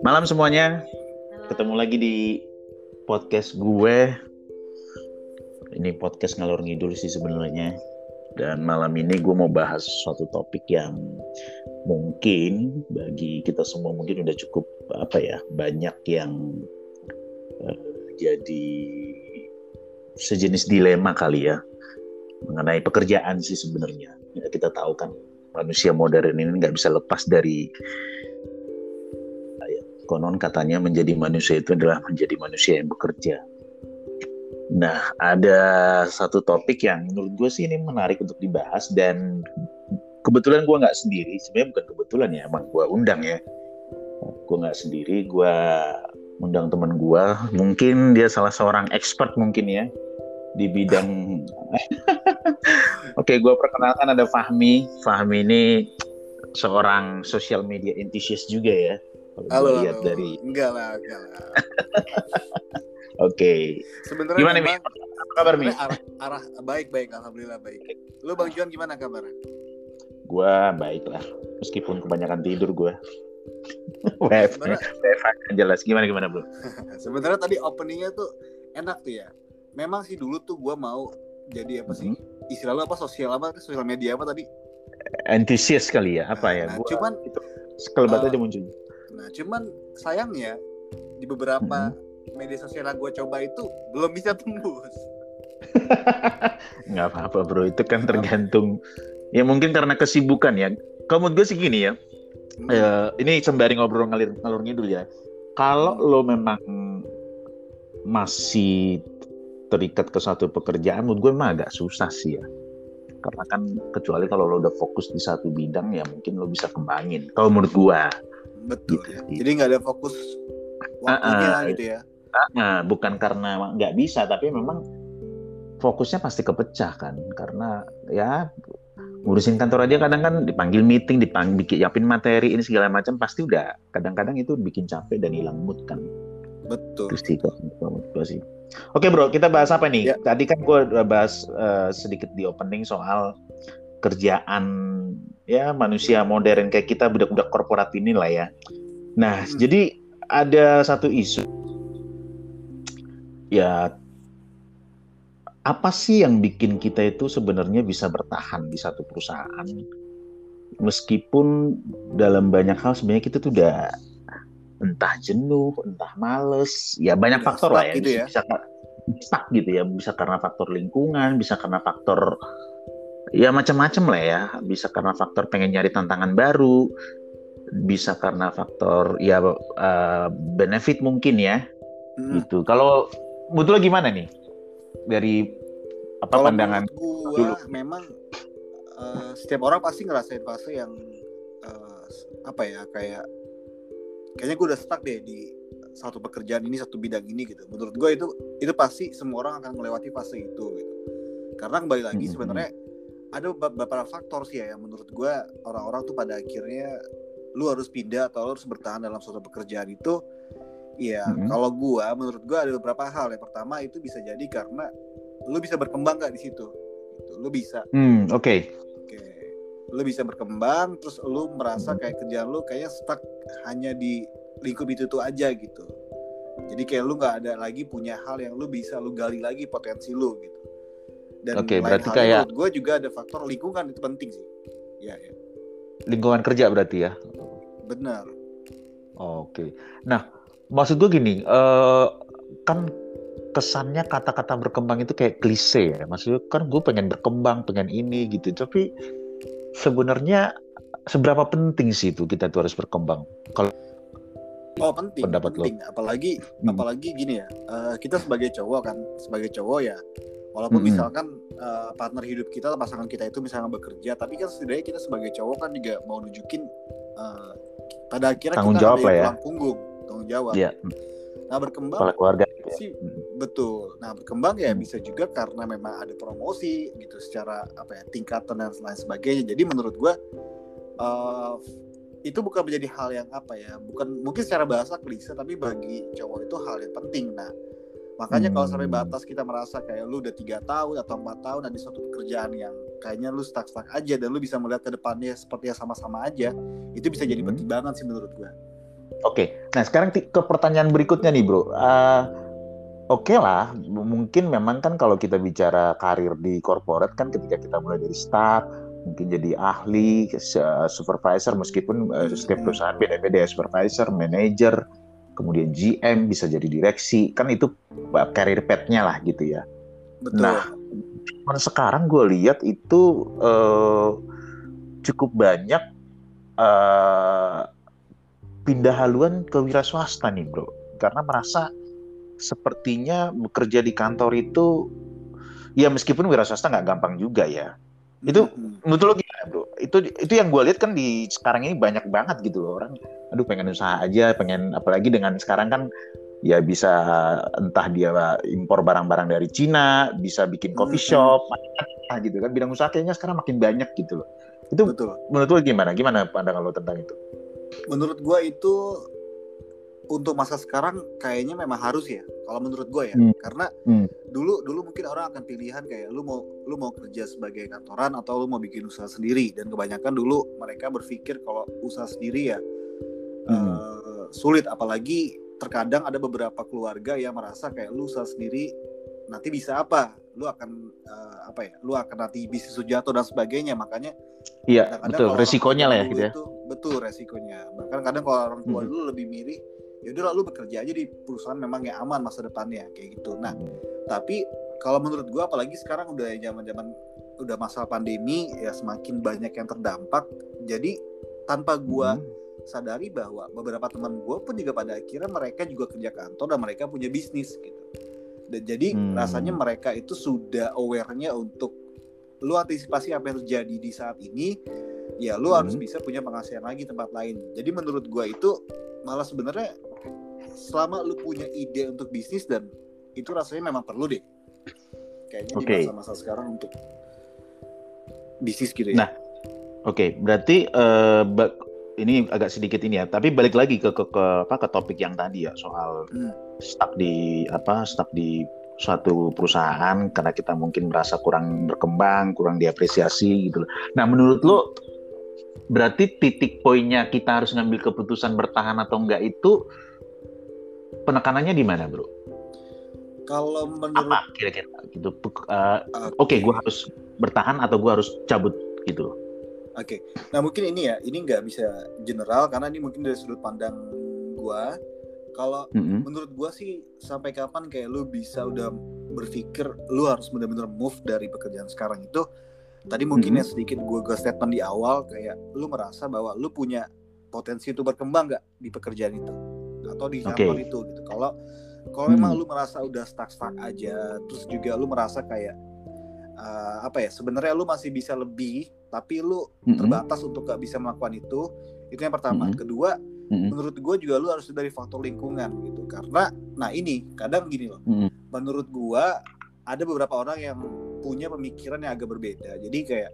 Malam semuanya, ketemu lagi di podcast gue. Ini podcast ngalor ngidul sih sebenarnya. Dan malam ini gue mau bahas suatu topik yang mungkin bagi kita semua mungkin udah cukup apa ya banyak yang uh, jadi sejenis dilema kali ya mengenai pekerjaan sih sebenarnya. Ya, kita tahu kan manusia modern ini nggak bisa lepas dari konon katanya menjadi manusia itu adalah menjadi manusia yang bekerja. Nah, ada satu topik yang menurut gue sih ini menarik untuk dibahas dan kebetulan gue nggak sendiri. Sebenarnya bukan kebetulan ya, emang gue undang ya. Gue nggak sendiri, gue undang teman gue. Mungkin dia salah seorang expert mungkin ya di bidang. Oke, gue perkenalkan ada Fahmi. Fahmi ini seorang social media enthusiast juga ya Halo, lihat dari enggak lah, enggak lah. Oke. Okay. Sebenarnya gimana nih? Apa kabar nih? Arah, arah baik baik, alhamdulillah baik. Lu Bang Juan gimana kabar? Gua baik lah, meskipun kebanyakan tidur gua. WFH jelas gimana gimana bro? Sebenarnya tadi openingnya tuh enak tuh ya. Memang sih dulu tuh gua mau jadi apa sih? Hmm. Istilah lu apa sosial apa? Sosial media apa tadi? Antusias kali ya apa ya? Nah, gua, cuman itu sekelebat uh, aja muncul Nah, cuman sayangnya di beberapa hmm. media sosial yang gue coba itu belum bisa tembus. Nggak apa-apa bro, itu kan tergantung. Ya mungkin karena kesibukan ya. Kamu gue sih gini ya. Hmm. Uh, ini sembari ngobrol ngalir ngalur ngidul ya. Kalau hmm. lo memang masih terikat ke satu pekerjaan, menurut gue emang agak susah sih ya. Karena kan kecuali kalau lo udah fokus di satu bidang ya mungkin lo bisa kembangin. Kalau menurut gue betul gitu. ya. jadi nggak ada fokus waktunya uh, uh, gitu ya uh, bukan karena nggak bisa tapi memang fokusnya pasti kepecah kan karena ya ngurusin kantor aja kadang kan dipanggil meeting dipanggil bikin yapin materi ini segala macam pasti udah kadang-kadang itu bikin capek dan hilang mood kan betul itu sih kok sih oke bro kita bahas apa nih ya. tadi kan gue udah bahas uh, sedikit di opening soal kerjaan ya manusia modern kayak kita budak-budak korporat ini lah ya. Nah, hmm. jadi ada satu isu ya apa sih yang bikin kita itu sebenarnya bisa bertahan di satu perusahaan meskipun dalam banyak hal sebenarnya kita tuh udah entah jenuh, entah males, ya banyak udah faktor lah ya. Gitu ya. Bisa, stuck gitu ya, bisa karena faktor lingkungan, bisa karena faktor ya macam-macam lah ya. Bisa karena faktor pengen nyari tantangan baru. Bisa karena faktor ya uh, benefit mungkin ya. Hmm. gitu. Kalau betul gimana nih? Dari apa kalau pandangan gua, dulu? memang uh, setiap orang pasti ngerasain fase yang uh, apa ya kayak kayaknya gue udah stuck deh di satu pekerjaan ini satu bidang ini gitu menurut gue itu itu pasti semua orang akan melewati fase itu gitu karena kembali lagi hmm. sebenarnya ada beberapa faktor sih ya yang menurut gue orang-orang tuh pada akhirnya lu harus pindah atau lu harus bertahan dalam suatu pekerjaan itu ya mm-hmm. kalau gue menurut gue ada beberapa hal yang pertama itu bisa jadi karena lu bisa berkembang gak di situ gitu. lu bisa mm, oke okay. Lu bisa berkembang terus lu merasa kayak kerjaan lu kayaknya stuck hanya di lingkup itu tuh aja gitu jadi kayak lu nggak ada lagi punya hal yang lu bisa lu gali lagi potensi lu gitu dan okay, berarti kayak gue juga ada faktor lingkungan itu penting sih. Ya, ya. Lingkungan kerja berarti ya. Benar. Oke. Okay. Nah, maksud gue gini, uh, kan kesannya kata-kata berkembang itu kayak klise ya. Maksudnya kan gue pengen berkembang, pengen ini gitu. Tapi sebenarnya seberapa penting sih itu kita tuh harus berkembang? Kalau Oh penting, pendapat penting. Lo. Apalagi, hmm. apalagi gini ya. Uh, kita sebagai cowok kan, sebagai cowok ya walaupun mm -hmm. misalkan uh, partner hidup kita pasangan kita itu misalnya bekerja tapi kan setidaknya kita sebagai cowok kan juga mau nunjukin uh, pada akhirnya tanggung kita jawab lah ya punggung tanggung jawab yeah. nah berkembang Kepala keluarga. Sih betul nah berkembang ya bisa juga karena memang ada promosi gitu secara apa ya tingkatan dan lain sebagainya jadi menurut gue uh, itu bukan menjadi hal yang apa ya bukan mungkin secara bahasa klise tapi bagi cowok itu hal yang penting nah Makanya hmm. kalau sampai hmm. batas kita merasa kayak lu udah tiga tahun atau empat tahun ada suatu pekerjaan yang kayaknya lu stuck stuck aja dan lu bisa melihat ke depannya seperti yang sama-sama aja itu bisa jadi Hmm. pertimbangan sih menurut gue Oke, nah sekarang ke pertanyaan berikutnya nih bro. Eh, Oke lah, m- mungkin memang kan kalau kita bicara karir di corporate kan ketika kita mulai dari staff, mungkin jadi ahli, supervisor meskipun eh, setiap Hmm. perusahaan beda-beda ya, supervisor, manager, kemudian GM bisa jadi direksi, kan itu eh, career path-nya lah gitu ya. betul Nah, cuman sekarang gue lihat itu eh, cukup banyak eh, pindah haluan ke wira swasta nih bro, karena merasa sepertinya bekerja di kantor itu ya meskipun wira swasta nggak gampang juga ya. Itu Hmm. menurut lo gimana bro? Itu itu yang gue lihat kan di sekarang ini banyak banget gitu loh orang. Aduh pengen usaha aja, pengen apalagi dengan sekarang kan ya bisa entah dia impor barang-barang dari Cina, bisa bikin coffee Hmm. shop, macam-macam gitu kan. Bidang usaha kayaknya sekarang makin banyak gitu loh. Itu betul menurut lo gimana? Gimana pandangan lo tentang itu? menurut gue itu untuk masa sekarang kayaknya memang harus ya kalau menurut gue ya Hmm. karena Hmm. dulu dulu mungkin orang akan pilihan kayak lu mau lu mau kerja sebagai kantoran atau lu mau bikin usaha sendiri dan kebanyakan dulu mereka berpikir kalau usaha sendiri ya Hmm. eh, sulit apalagi terkadang ada beberapa keluarga yang merasa kayak lu usaha sendiri nanti bisa apa lu akan eh, apa ya lu akan nanti bisnis jatuh dan sebagainya makanya Iya betul, resikonya lah ya gitu ya. itu, betul resikonya. Bahkan kadang kalau orang tua Mhm. dulu lebih milih, ya udah lu bekerja aja di perusahaan memang yang aman masa depannya kayak gitu. Nah, tapi kalau menurut gua apalagi sekarang udah zaman-zaman udah masa pandemi ya semakin banyak yang terdampak. Jadi tanpa gua Hmm. sadari bahwa beberapa teman gua pun juga pada akhirnya mereka juga kerja kantor dan mereka punya bisnis gitu. Dan jadi Hmm. rasanya mereka itu sudah aware-nya untuk lu antisipasi apa yang terjadi di saat ini, ya lu Hmm. harus bisa punya penghasilan lagi tempat lain. Jadi menurut gua itu malah sebenarnya selama lu punya ide untuk bisnis dan itu rasanya memang perlu deh. Kayaknya Oke. di masa-masa sekarang untuk bisnis gitu ya. Nah, Oke, berarti eh, ba- ini agak sedikit ini ya, tapi balik lagi ke ke, ke apa ke topik yang tadi ya soal Hmm. stuck di apa stuck di suatu perusahaan karena kita mungkin merasa kurang berkembang, kurang diapresiasi gitu loh. Nah, menurut lo berarti titik poinnya kita harus ngambil keputusan bertahan atau enggak itu penekanannya di mana, Bro? Kalau menurut Apa kira-kira gitu? Eh, Oke. Oke, gua harus bertahan atau gua harus cabut gitu. Oke, nah mungkin ini ya, ini nggak bisa general karena ini mungkin dari sudut pandang gua. Kalau Mm-mm. menurut gua sih sampai kapan kayak lu bisa udah berpikir lu harus benar-benar move dari pekerjaan sekarang itu. Tadi mungkin Mhm. ya sedikit gua gue statement di awal kayak lu merasa bahwa lu punya potensi untuk berkembang nggak di pekerjaan itu atau di kantor itu gitu. Kalau kalau Hmm. memang lu merasa udah stuck-stuck aja, terus juga lu merasa kayak uh, apa ya sebenarnya lu masih bisa lebih tapi lu Mm-mm. terbatas untuk gak bisa melakukan itu itu yang pertama Mm-mm. kedua Mm-mm. menurut gue juga lu harus dari faktor lingkungan gitu karena nah ini kadang gini loh Mm-mm. menurut gue ada beberapa orang yang punya pemikiran yang agak berbeda jadi kayak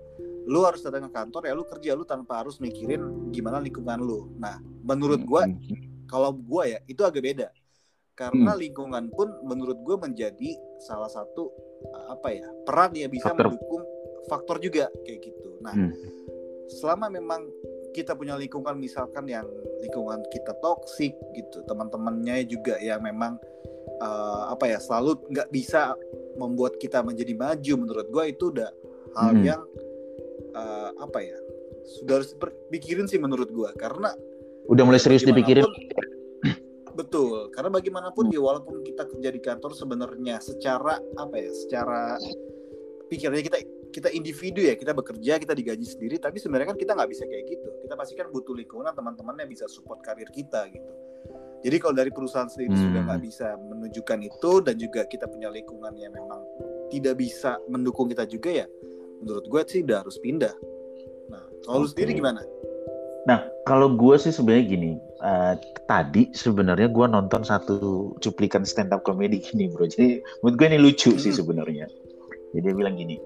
lu harus datang ke kantor ya lu kerja lu tanpa harus mikirin gimana lingkungan lu nah menurut gue Mm-mm. kalau gue ya itu agak beda karena lingkungan pun menurut gue menjadi salah satu apa ya peran yang bisa Faktor. mendukung faktor juga kayak gitu. Nah, Hmm. selama memang kita punya lingkungan misalkan yang lingkungan kita toksik gitu, teman-temannya juga yang memang uh, apa ya selalu nggak bisa membuat kita menjadi maju menurut gue itu udah hal Hmm. yang uh, apa ya sudah harus dipikirin sih menurut gue karena Udah mulai serius dipikirin. Betul, karena bagaimanapun ya walaupun kita kerja di kantor sebenarnya secara apa ya, secara pikirannya kita kita individu ya, kita bekerja, kita digaji sendiri, tapi sebenarnya kan kita nggak bisa kayak gitu. Kita pasti kan butuh lingkungan teman-teman yang bisa support karir kita gitu. Jadi kalau dari perusahaan sendiri Hmm. sudah nggak bisa menunjukkan itu dan juga kita punya lingkungan yang memang tidak bisa mendukung kita juga ya, menurut gue sih udah harus pindah. Nah, kalau lu Oke. sendiri gimana? Nah, kalau gue sih sebenarnya gini, eh, tadi sebenarnya gue nonton satu cuplikan stand up comedy gini bro. Jadi menurut gue ini lucu sih Hmm. sebenarnya. Jadi dia bilang gini,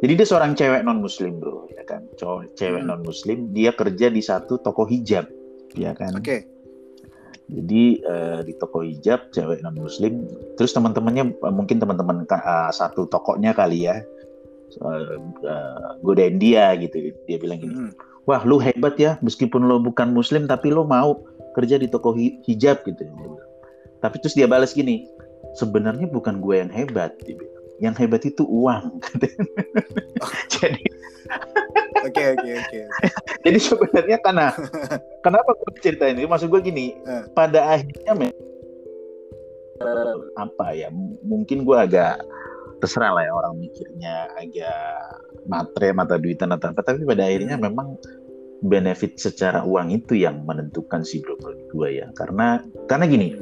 jadi dia seorang cewek non muslim bro, ya kan, cowok cewek Hmm. non muslim, dia kerja di satu toko hijab, ya kan. Oke, Jadi eh, di toko hijab cewek non muslim, terus teman-temannya eh, mungkin teman-teman eh, satu tokonya kali ya, uh, uh, godain dia gitu. Dia bilang gini Hmm. wah lu hebat ya meskipun lo bukan muslim tapi lo mau kerja di toko hi- hijab gitu. Tapi terus dia balas gini sebenarnya bukan gue yang hebat dia bilang. yang hebat itu uang jadi Oke oke oke. jadi sebenarnya karena kenapa gue cerita ini maksud gue gini Eh. pada akhirnya me- eh, apa ya mungkin gue agak terserah lah ya orang mikirnya agak matre mata duitan atau apa tapi pada akhirnya Hmm. memang benefit secara uang itu yang menentukan bro menurut gue ya karena karena gini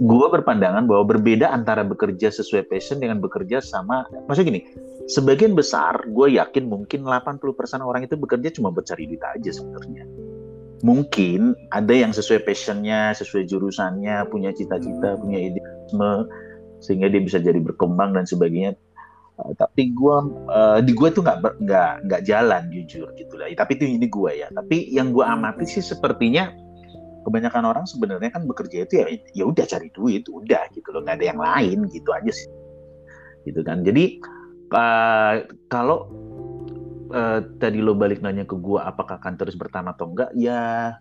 gue berpandangan bahwa berbeda antara bekerja sesuai passion dengan bekerja sama maksud gini sebagian besar gue yakin mungkin 80% orang itu bekerja cuma buat cari duit aja sebenarnya. Mungkin ada yang sesuai passionnya sesuai jurusannya punya cita-cita punya idealisme sehingga dia bisa jadi berkembang dan sebagainya. Uh, tapi gue di gue tuh nggak nggak nggak jalan jujur gitu lah. Tapi itu ini gue ya. Tapi yang gue amati sih sepertinya kebanyakan orang sebenarnya kan bekerja itu ya ya udah cari duit udah gitu loh nggak ada yang lain gitu aja sih. Gitu kan. Jadi uh, kalau uh, tadi lo balik nanya ke gue apakah akan terus bertahan atau enggak ya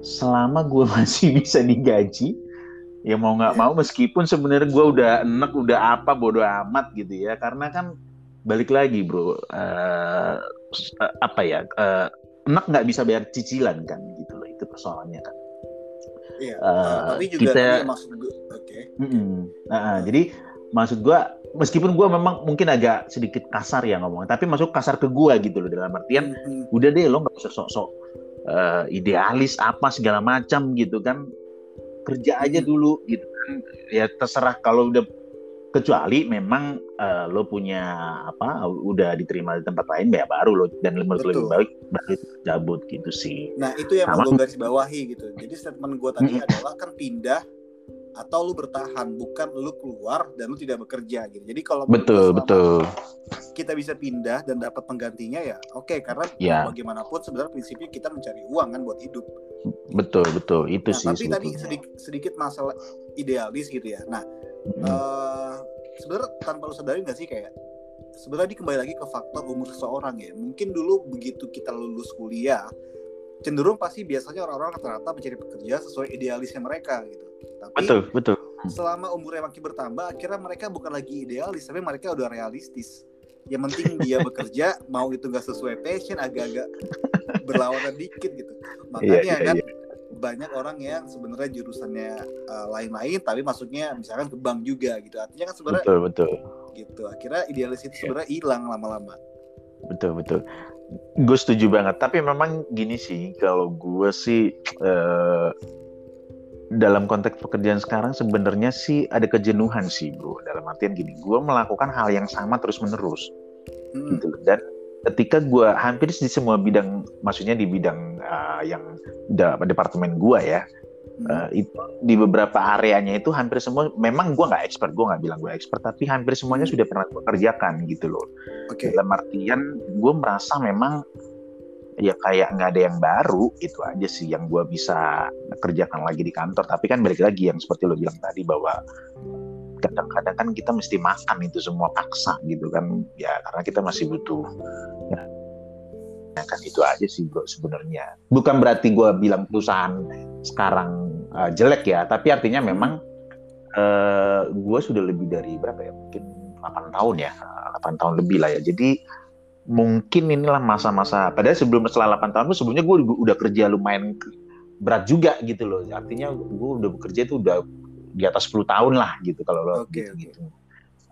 selama gue masih bisa digaji ya mau nggak mau meskipun sebenarnya gue udah enek udah apa bodo amat gitu ya. Karena kan balik lagi bro uh, apa ya uh, enek nggak bisa bayar cicilan kan itu persoalannya kan Iya. Uh, tapi juga kita- tadi maksud gue. Oke. Mm-mm. Nah, jadi maksud gua meskipun gua memang mungkin agak sedikit kasar ya ngomong tapi masuk kasar ke gua gitu loh dalam artian Hmm, udah deh lo nggak usah sok-sok eh, idealis apa segala macam gitu kan kerja aja Hmm. dulu gitu kan ya terserah kalau udah kecuali memang eh, lo punya apa udah diterima di tempat lain ya baru lo dan menurut lo lebih baik baru cabut gitu sih Nah itu yang Sama. mau gue garis bawahi gitu. Jadi statement gue tadi adalah kan pindah atau lu bertahan, bukan lu keluar dan lu tidak bekerja gitu. Jadi kalau betul betul kita bisa pindah dan dapat penggantinya ya oke karena Ya. bagaimanapun sebenarnya prinsipnya kita mencari uang kan buat hidup. betul betul itu Nah, sih tapi tadi sebetulnya. sedikit, sedikit masalah idealis gitu ya. Nah, Eh sebenarnya tanpa lu sadari nggak sih kayak sebenarnya ini kembali lagi ke faktor umur seseorang ya. Mungkin dulu begitu kita lulus kuliah cenderung pasti biasanya orang-orang rata-rata mencari pekerja sesuai idealisnya mereka gitu. Tapi betul betul. selama umurnya makin bertambah akhirnya mereka bukan lagi idealis tapi mereka udah realistis. Yang penting dia bekerja mau itu nggak sesuai passion agak-agak berlawanan dikit gitu. Makanya Iya, iya, kan banyak orang yang sebenarnya jurusannya uh, lain-lain tapi masuknya misalkan ke bank juga gitu. Artinya kan sebenarnya betul betul. gitu. Akhirnya idealis itu Iya. sebenarnya hilang lama-lama. Betul betul. Gue setuju banget. Tapi memang gini sih kalau gue sih eh, dalam konteks pekerjaan sekarang sebenarnya sih ada kejenuhan sih bro dalam artian gini gue melakukan hal yang sama terus menerus Hmm, gitu dan ketika gue hampir di semua bidang maksudnya di bidang uh, yang da- departemen gue ya hmm, uh, itu di beberapa areanya itu hampir semua memang gue nggak expert gue nggak bilang gue expert tapi hampir semuanya sudah pernah gue kerjakan gitu loh. Oke. Dalam artian gue merasa memang ya kayak nggak ada yang baru itu aja sih yang gue bisa kerjakan lagi di kantor. Tapi kan balik lagi yang seperti lo bilang tadi bahwa kadang-kadang kan kita mesti makan itu semua paksa gitu kan. Ya karena kita masih butuh ya, Ya kan itu aja sih bro sebenarnya. Bukan berarti gue bilang perusahaan sekarang uh, jelek ya tapi artinya memang uh, gue sudah lebih dari berapa ya? Mungkin 8 tahun ya 8 tahun lebih lah ya. Jadi mungkin inilah masa-masa padahal sebelum setelah 8 tahun sebelumnya gue udah kerja lumayan berat juga gitu loh. Artinya gue udah bekerja itu udah di atas 10 tahun lah gitu kalau lo Oke, gitu, gitu.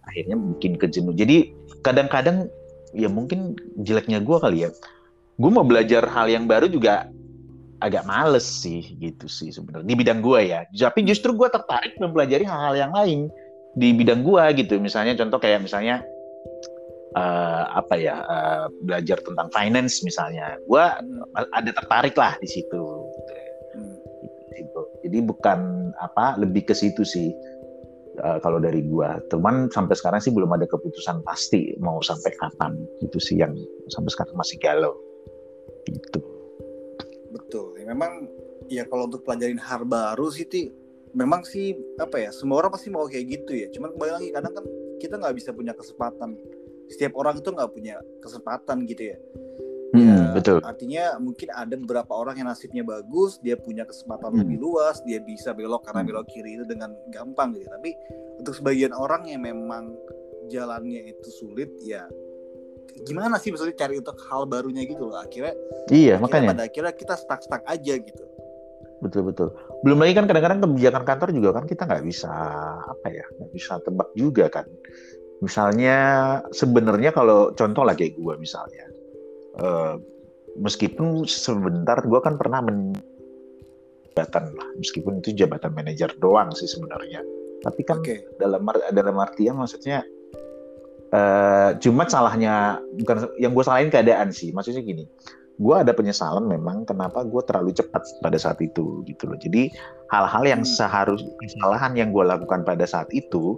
akhirnya bikin kejenuh jadi kadang-kadang ya mungkin jeleknya gue kali ya. Gue mau belajar hal yang baru juga agak males sih gitu sih sebenarnya di bidang gue ya. Tapi justru gue tertarik mempelajari hal-hal yang lain di bidang gue gitu. Misalnya contoh kayak misalnya eh, apa ya eh, belajar tentang finance misalnya. Gue ada tertarik lah di situ. Hmm. Jadi bukan apa lebih ke situ sih eh, kalau dari gua. Cuman sampai sekarang sih belum ada keputusan pasti mau sampai kapan. Itu sih yang sampai sekarang masih galau. Gitu. Betul. Ya, memang ya kalau untuk pelajarin hal baru sih Ti, memang sih apa ya semua orang pasti mau kayak gitu ya. Cuman kembali lagi kadang kan kita nggak bisa punya kesempatan. Setiap orang itu nggak punya kesempatan gitu ya Hmm, ya, betul. artinya mungkin ada beberapa orang yang nasibnya bagus dia punya kesempatan Hmm. lebih luas dia bisa belok kanan Hmm. belok kiri itu dengan gampang gitu tapi untuk sebagian orang yang memang jalannya itu sulit ya gimana sih maksudnya cari untuk hal barunya gitu loh akhirnya Iya, akhirnya makanya. pada akhirnya kita stuck stuck aja gitu Betul betul. Belum lagi kan kadang-kadang kebijakan kantor juga kan kita nggak bisa apa ya, nggak bisa tebak juga kan. Misalnya sebenarnya kalau contoh lah kayak gue misalnya, eh, meskipun sebentar gue kan pernah men jabatan lah, meskipun itu jabatan manajer doang sih sebenarnya. Tapi kan oke dalam dalam artian maksudnya eh cuma salahnya bukan yang gue salahin keadaan sih maksudnya gini gue ada penyesalan memang kenapa gue terlalu cepat pada saat itu gitu loh jadi hal-hal yang Hmm. seharus kesalahan yang gue lakukan pada saat itu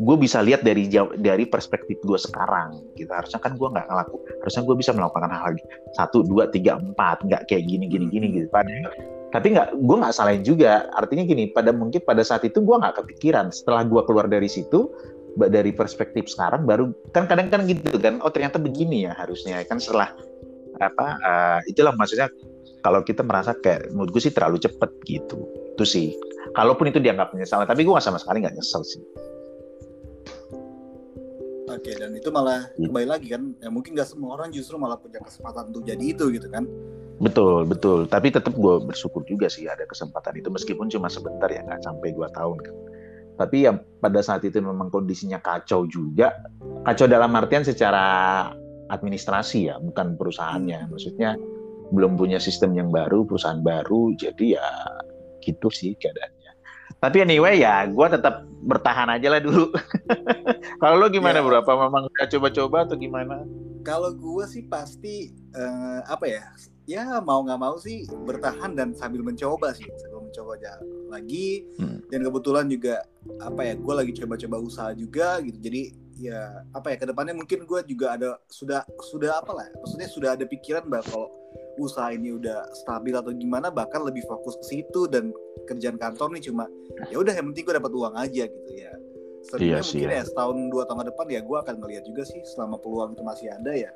gue bisa lihat dari dari perspektif gue sekarang gitu. Harusnya kan gue nggak ngelaku harusnya gue bisa melakukan hal satu dua tiga empat nggak kayak gini gini gini gitu. Padahal tapi nggak gue nggak salahin juga. Artinya gini pada mungkin pada saat itu gue nggak kepikiran. Setelah gue keluar dari situ dari perspektif sekarang baru kan kadang kan gitu kan oh ternyata begini ya harusnya kan setelah apa eh, itulah maksudnya kalau kita merasa kayak menurut gue sih terlalu cepet gitu. Itu sih. Kalaupun itu dianggap penyesalan tapi gue nggak sama sekali nggak nyesel sih oke dan itu malah Hmm. kembali lagi kan ya mungkin nggak semua orang justru malah punya kesempatan untuk jadi itu gitu kan. Betul betul. Tapi tetap gue bersyukur juga sih ada kesempatan itu meskipun cuma sebentar ya nggak sampai dua tahun kan. Tapi ya pada saat itu memang kondisinya kacau juga. Kacau dalam artian secara administrasi ya bukan perusahaannya. Maksudnya belum punya sistem yang baru perusahaan baru jadi ya gitu sih keadaannya tapi anyway ya gue tetap bertahan aja lah dulu. Kalau lo gimana Ya. bro? Apa memang udah coba-coba atau gimana? Kalau gue sih pasti eh, apa ya ya mau nggak mau sih bertahan dan sambil mencoba sih. Sambil mencoba aja lagi. Hmm. dan kebetulan juga apa ya gue lagi coba-coba usaha juga gitu. Jadi ya apa ya ke depannya mungkin gue juga ada sudah sudah apa lah maksudnya sudah ada pikiran bahwa kalau usaha ini udah stabil atau gimana bahkan lebih fokus ke situ dan kerjaan kantor nih cuma ya udah yang penting gue dapat uang aja gitu ya sebenarnya Iya sih, mungkin ya. ya setahun dua tahun ke depan ya gue akan melihat juga sih selama peluang itu masih ada ya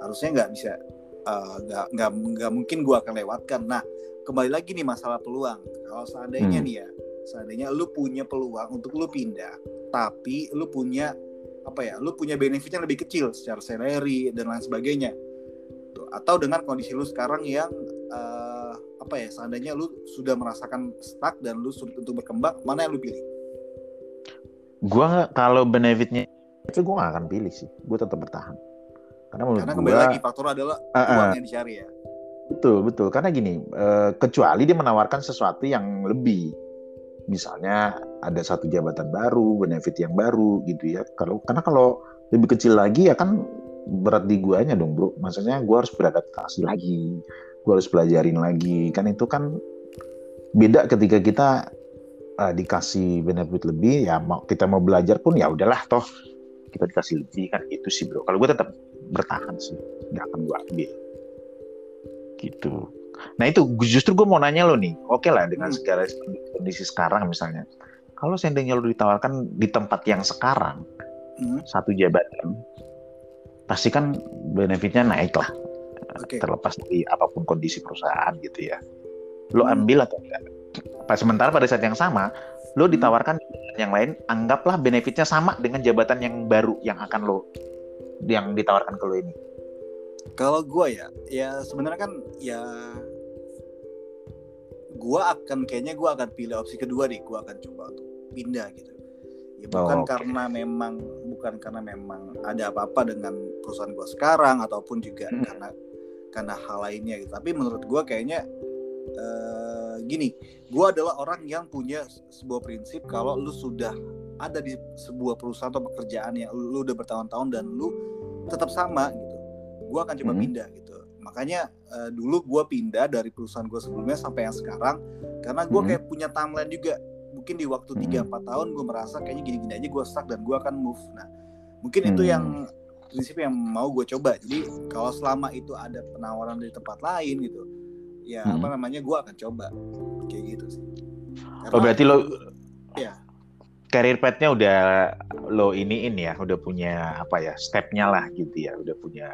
harusnya nggak bisa eh, nggak nggak nggak mungkin gue akan lewatkan nah kembali lagi nih masalah peluang kalau seandainya Hmm. nih ya seandainya lu punya peluang untuk lu pindah tapi lu punya apa ya lu punya benefit yang lebih kecil secara salary dan lain sebagainya atau dengan kondisi lu sekarang yang eh, apa ya seandainya lu sudah merasakan stuck dan lu sulit untuk berkembang mana yang lu pilih Gua kalau benefitnya itu gue gak akan pilih sih. Gue tetap bertahan. Karena menurut karena gue kembali lagi faktor adalah Ah, ah. uang yang dicari ya betul betul. Karena gini, eh, kecuali dia menawarkan sesuatu yang lebih, misalnya ada satu jabatan baru, benefit yang baru gitu ya. Kalau karena kalau lebih kecil lagi ya kan berat di guanya dong bro. Maksudnya gue harus beradaptasi lagi, gue harus pelajarin lagi. Kan itu kan beda ketika kita eh, dikasih benefit lebih ya mau kita mau belajar pun ya udahlah toh kita dikasih lebih kan itu sih bro. Kalau gue tetap bertahan sih, nggak akan gue ambil gitu. Nah itu justru gue mau nanya lo nih, oke lah dengan Hmm. segala kondisi sekarang misalnya, kalau seandainya lo ditawarkan di tempat yang sekarang Hmm, satu jabatan, pasti kan benefitnya naik lah, oke terlepas dari apa pun kondisi perusahaan gitu ya. Lo Hmm. ambil atau enggak? Pas sementara pada saat yang sama, lo Hmm. ditawarkan jabatan yang lain, anggaplah benefitnya sama dengan jabatan yang baru yang akan lo yang ditawarkan ke lo ini. Kalau gue ya, ya sebenarnya kan ya gue akan kayaknya gue akan pilih opsi kedua deh. Gue akan coba untuk pindah gitu. Ya bukan Oh, oke. karena memang bukan karena memang ada apa-apa dengan perusahaan gue sekarang ataupun juga Hmm. karena karena hal lainnya gitu. Tapi menurut gue kayaknya eh, gini, gue adalah orang yang punya sebuah prinsip kalau lu sudah ada di sebuah perusahaan atau pekerjaan yang lu, udah bertahun-tahun dan lu tetap sama gitu gue akan coba Mhm. pindah gitu makanya eh, dulu gue pindah dari perusahaan gue sebelumnya sampai yang sekarang karena gue Mhm. kayak punya timeline juga mungkin di waktu Mhm. 3-4 tahun gue merasa kayaknya gini-gini aja gue stuck dan gue akan move nah mungkin itu Hmm. yang prinsip yang mau gue coba jadi kalau selama itu ada penawaran dari tempat lain gitu ya Mhm. apa namanya gue akan coba kayak gitu sih Oh berarti lo ya career path-nya udah lo iniin ya, udah punya apa ya, step-nya lah gitu ya, udah punya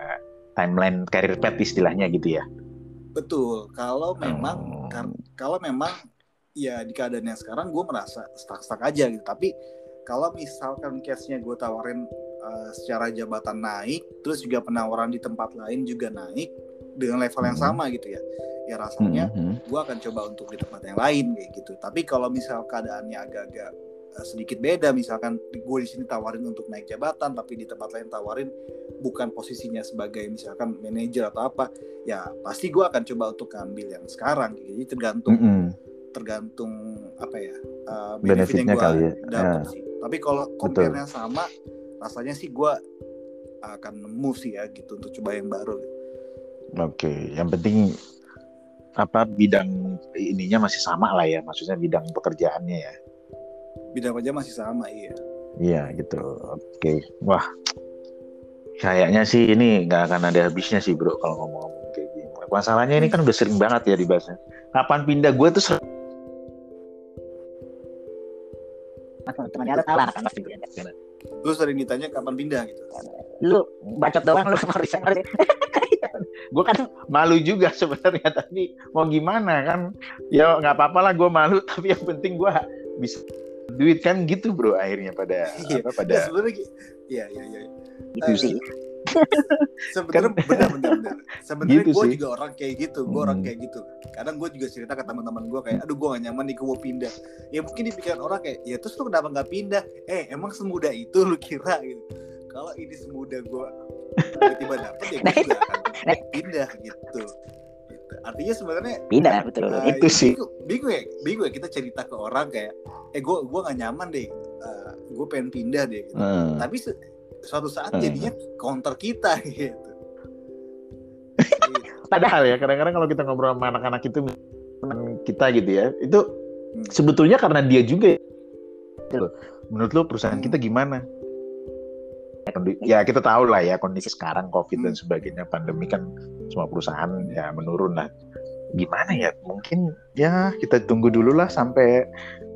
timeline career path istilahnya gitu ya. Betul. Kalau memang Hmm. kalau memang ya di keadaan yang sekarang gue merasa stuck-stuck aja gitu. Tapi kalau misalkan case-nya gue tawarin uh, secara jabatan naik, terus juga penawaran di tempat lain juga naik dengan level yang Hmm. sama gitu ya. Ya rasanya Mhm. gue akan coba untuk di tempat yang lain kayak gitu. Tapi kalau misal keadaannya agak-agak uh, sedikit beda, misalkan gue di sini tawarin untuk naik jabatan, tapi di tempat lain tawarin bukan posisinya sebagai misalkan manajer atau apa, ya pasti gue akan coba untuk ambil yang sekarang. Jadi tergantung Mhm. Tergantung apa ya uh, Benefitnya gua kali ya. dapet Ya. sih. Tapi kalau compare-nya sama, rasanya sih gue akan nemu sih ya gitu untuk coba yang baru. Oke, yang penting apa bidang ininya masih sama lah ya, maksudnya bidang pekerjaannya ya. Bidang aja masih sama iya. Iya gitu. Oke. Wah. Kayaknya sih ini nggak akan ada habisnya sih bro kalau ngomong-ngomong kayak gini. Masalahnya ini kan udah sering banget ya dibahasnya. Kapan pindah gue tuh ser- teman harus tahu kan Lu sering ditanya kapan pindah gitu. lu bacot doang lu harus harus gue kan malu juga sebenarnya tapi mau gimana kan ya nggak apa-apa lah gue malu tapi yang penting gue bisa duit kan gitu bro akhirnya pada Iya. apa pada Ya sebenarnya iya. gitu Eh, sih Sebenarnya benar benar benar. Sebenarnya Gitu gue juga orang kayak gitu, gue orang Hmm. kayak gitu. Kadang gue juga cerita ke teman-teman gue kayak, aduh gue gak nyaman nih gue mau pindah. Ya mungkin di pikiran orang kayak, ya terus lu kenapa nggak pindah? Eh emang semudah itu lu kira gitu. Kalau ini semudah gue tiba-tiba dapet ya gue juga akan pindah gitu. Gitu. Artinya sebenarnya pindah betul eh, Itu sih. bingung, ya, bingung ya kita cerita ke orang kayak, eh gue gue gak nyaman deh, gue pengen pindah deh. Gitu. Hmm. Tapi se- suatu saat Hmm. jadinya counter kita gitu. padahal ya kadang-kadang kalau kita ngobrol sama anak-anak itu teman kita gitu ya itu Hmm. sebetulnya karena dia juga ya. menurut lo perusahaan kita gimana Kondi- ya kita tahu lah ya kondisi sekarang covid dan sebagainya pandemi kan semua perusahaan ya menurun lah gimana ya? Mungkin ya kita tunggu dulu lah sampai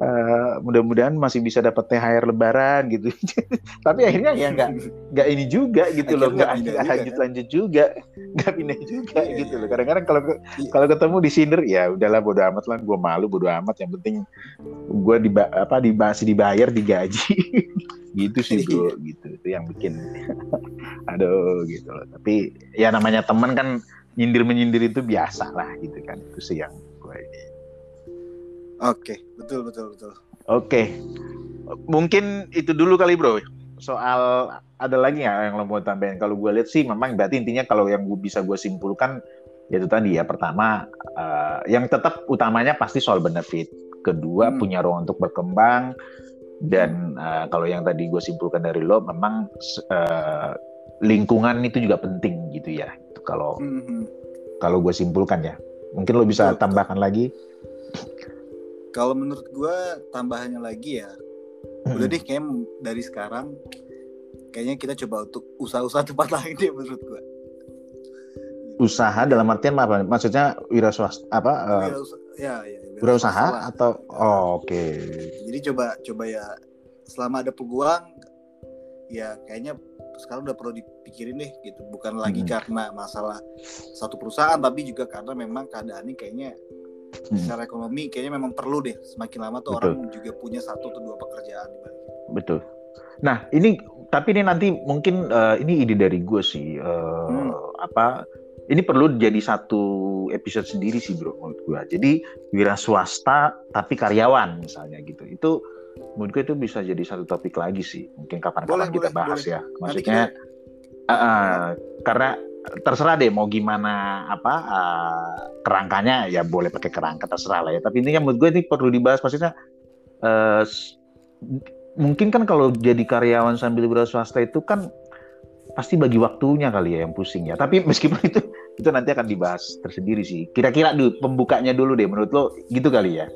eh, mudah-mudahan masih bisa dapat THR lebaran gitu. Tapi akhirnya ya nggak nggak ini juga gitu loh nggak lanjut lanjut juga. Nggak pindah juga Iya, gitu iya. loh kadang-kadang kalau Iya. kalau ketemu di Cinder ya udahlah bodo amat lah gue malu bodo amat. Yang penting gue di apa di masih dibayar digaji. Gitu sih bro Iya. gitu. Itu yang bikin aduh gitu loh. Tapi ya namanya teman kan nyindir menyindir itu biasa lah gitu kan itu sih yang gue ini Oke, betul betul betul. Oke, mungkin itu dulu kali bro. Soal ada lagi nggak yang lo mau tambahin? Kalau gue lihat sih, memang berarti intinya kalau yang gue bisa gue simpulkan ya itu tadi ya. Pertama, eh, yang tetap utamanya pasti soal benefit. Kedua, Hmm. punya ruang untuk berkembang. Dan eh, kalau yang tadi gue simpulkan dari lo, memang eh, lingkungan itu juga penting gitu ya. Itu Kalau Mhm. kalau gue simpulkan ya. Mungkin lo bisa Betul, betul. tambahkan lagi. Kalau menurut gue tambahannya lagi ya, udah deh kayak dari sekarang kayaknya kita coba untuk usaha-usaha tempat lain deh menurut gue. Usaha dalam artian apa? Maksudnya wira swasta apa? eh, Wirausaha- ya, ya, Berusaha lah. atau oh, oke. Jadi coba coba ya selama ada peluang ya kayaknya sekarang udah perlu dipikirin deh gitu. Bukan lagi Hmm. karena masalah satu perusahaan tapi juga karena memang keadaannya kayaknya Hmm, secara ekonomi kayaknya memang perlu deh semakin lama tuh Betul. orang juga punya satu atau dua pekerjaan betul. Nah ini tapi ini nanti mungkin eh, ini ide dari gue sih eh, Hmm. apa? Ini perlu jadi satu episode sendiri sih bro menurut gue. Jadi wira swasta tapi karyawan misalnya gitu. Itu menurut gue itu bisa jadi satu topik lagi sih. Mungkin kapan-kapan kita boleh, bahas boleh. ya. Maksudnya eh, eh, karena terserah deh mau gimana apa eh, kerangkanya ya boleh pakai kerangka terserah lah ya. Tapi intinya menurut gue ini perlu dibahas maksudnya s- mungkin kan kalau jadi karyawan sambil wira swasta itu kan pasti bagi waktunya kali ya yang pusing ya. Tapi meskipun itu itu nanti akan dibahas tersendiri sih. Kira-kira dulu pembukanya dulu deh menurut lo gitu kali ya.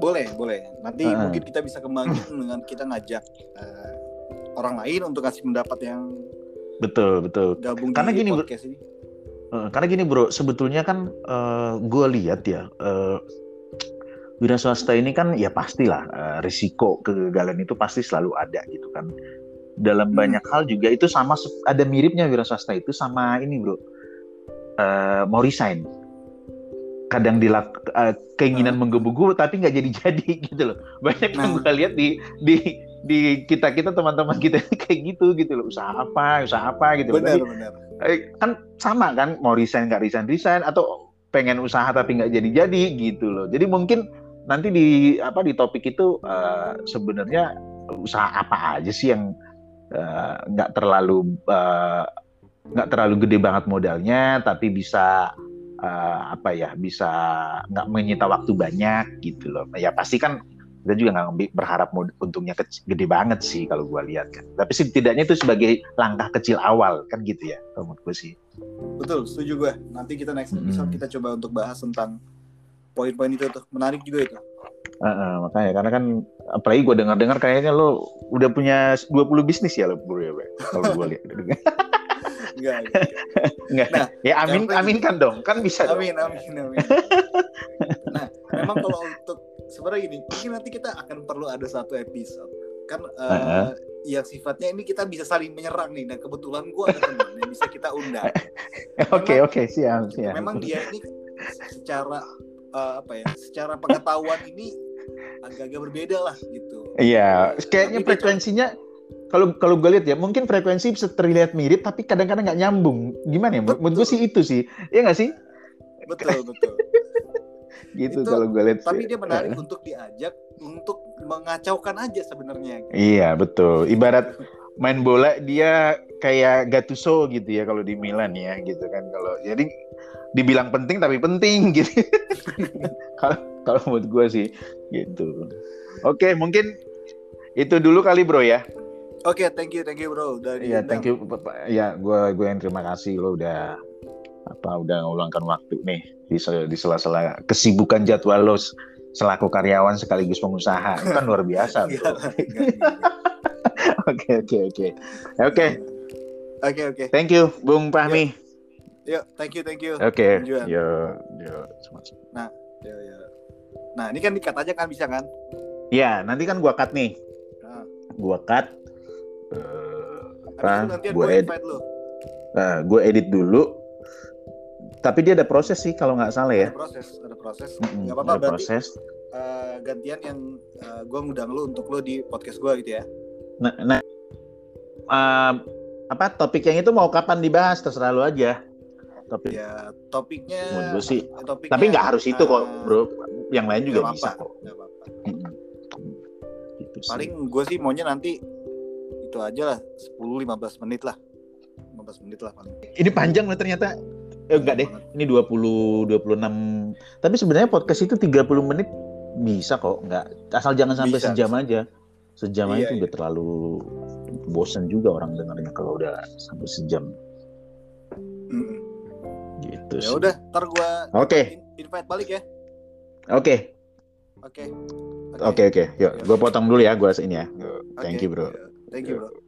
Boleh, boleh. Nanti Heeh. mungkin kita bisa kembangin dengan kita ngajak eh, orang lain untuk kasih pendapat yang Betul betul. gabung Karena di gini, Bro. podcast ini. Eh, karena gini bro, sebetulnya kan gue lihat ya, eh, wira swasta ini kan ya pastilah eh, risiko kegagalan itu pasti selalu ada gitu kan. Dalam Hmm. banyak hal juga itu sama ada miripnya wira swasta itu sama ini bro. Eh, mau resign. Kadang dilak eh, keinginan menggebu-gebu tapi nggak jadi-jadi gitu loh. Banyak yang Nah. gue lihat di di di kita kita teman-teman kita kayak gitu gitu loh. Usaha apa, usaha apa gitu. loh. benar Tapi benar eh, kan sama kan mau resign nggak resign resign atau pengen usaha tapi nggak jadi-jadi gitu loh. Jadi mungkin nanti di apa di topik itu eh, sebenarnya usaha apa aja sih yang nggak terlalu eh, nggak terlalu gede banget modalnya tapi bisa eh, apa ya bisa nggak menyita waktu banyak gitu loh. Ya pasti kan kita juga nggak berharap untungnya kec- gede banget sih kalau gua lihat kan. Tapi setidaknya itu sebagai langkah kecil awal kan gitu ya menurut gue sih. betul setuju gue nanti kita next episode Mm. kita coba untuk bahas tentang poin-poin itu tuh menarik juga itu Heeh, makanya karena kan apalagi gue dengar-dengar kayaknya lo udah punya 20 bisnis ya lo bro ya kalau gue lihat enggak, enggak. Nah, ya amin karena- aminkan dong. Kan bisa dong. amin amin amin. Nah memang kalau untuk sebenarnya gini mungkin nanti kita akan perlu ada satu episode. Kan eh, Heeh. yang sifatnya ini kita bisa saling menyerang nih. Dan kebetulan gue ada teman yang bisa kita undang. Oke oke siap siap. Memang dia ini secara eh, apa ya secara pengetahuan ini agak-agak berbeda lah gitu. Iya kayaknya frekuensinya kalau kalau gue lihat ya mungkin frekuensi bisa terlihat mirip tapi kadang-kadang nggak nyambung gimana ya menurut gue sih itu sih Iya nggak sih betul betul gitu Itu- kalau gue lihat tapi sih. dia menarik untuk diajak untuk mengacaukan aja sebenarnya Iya betul. Ibarat main bola dia kayak Gattuso gitu ya kalau di Milan ya gitu kan kalau jadi dibilang penting tapi penting gitu. kalau kalau menurut gue sih gitu. Oke mungkin itu dulu kali bro ya. Oke thank you thank you bro udah Iya diundang. thank you. Ya gue gue yang terima kasih lo udah apa udah ngeluangkan waktu nih di di sela-sela kesibukan jadwal lo selaku karyawan sekaligus pengusaha itu kan luar biasa Enggak bro. Oke oke oke oke. oke oke Thank you, Bung Fahmi. yuk thank you thank you Oke, Tujuan. yo, yo, Ya, ya. nah ini kan dikat aja kan bisa kan Ya, nanti kan gua cut nih. Nah, Gua cut. Eh, apa? Gua gue edit, nah, gua edit dulu. Tapi dia ada proses sih kalau nggak salah ya. ada proses ada proses Mm-mm, nggak apa-apa ada berarti proses. eh, gantian yang gue ngundang lu untuk lu di podcast gue gitu ya Nah, nah em, apa topik yang itu mau kapan dibahas terserah lu aja. Topik. ya topiknya Menurut sih. topiknya, Tapi nggak harus itu kok, eh, bro. Yang lain juga bisa apa-apa, kok. nggak apa-apa. Gitu paling gue sih maunya nanti itu aja lah 10-15 menit lah 15 menit lah paling Ini panjang loh ternyata. Eh, enggak deh. Ini 20 26. Tapi sebenarnya podcast itu 30 menit bisa kok, enggak. Asal jangan sampai Bisa, sejam aja. Sejam Iya, aja itu iya. udah terlalu bosen juga orang dengarnya kalau udah sampai sejam Mm-mm. gitu ya sih. udah ntar gue Oke. invite balik ya Oke. oke Oke, oke. Yuk, gua potong dulu ya, gua ini ya. Thank Oke. you, Bro. Thank you bro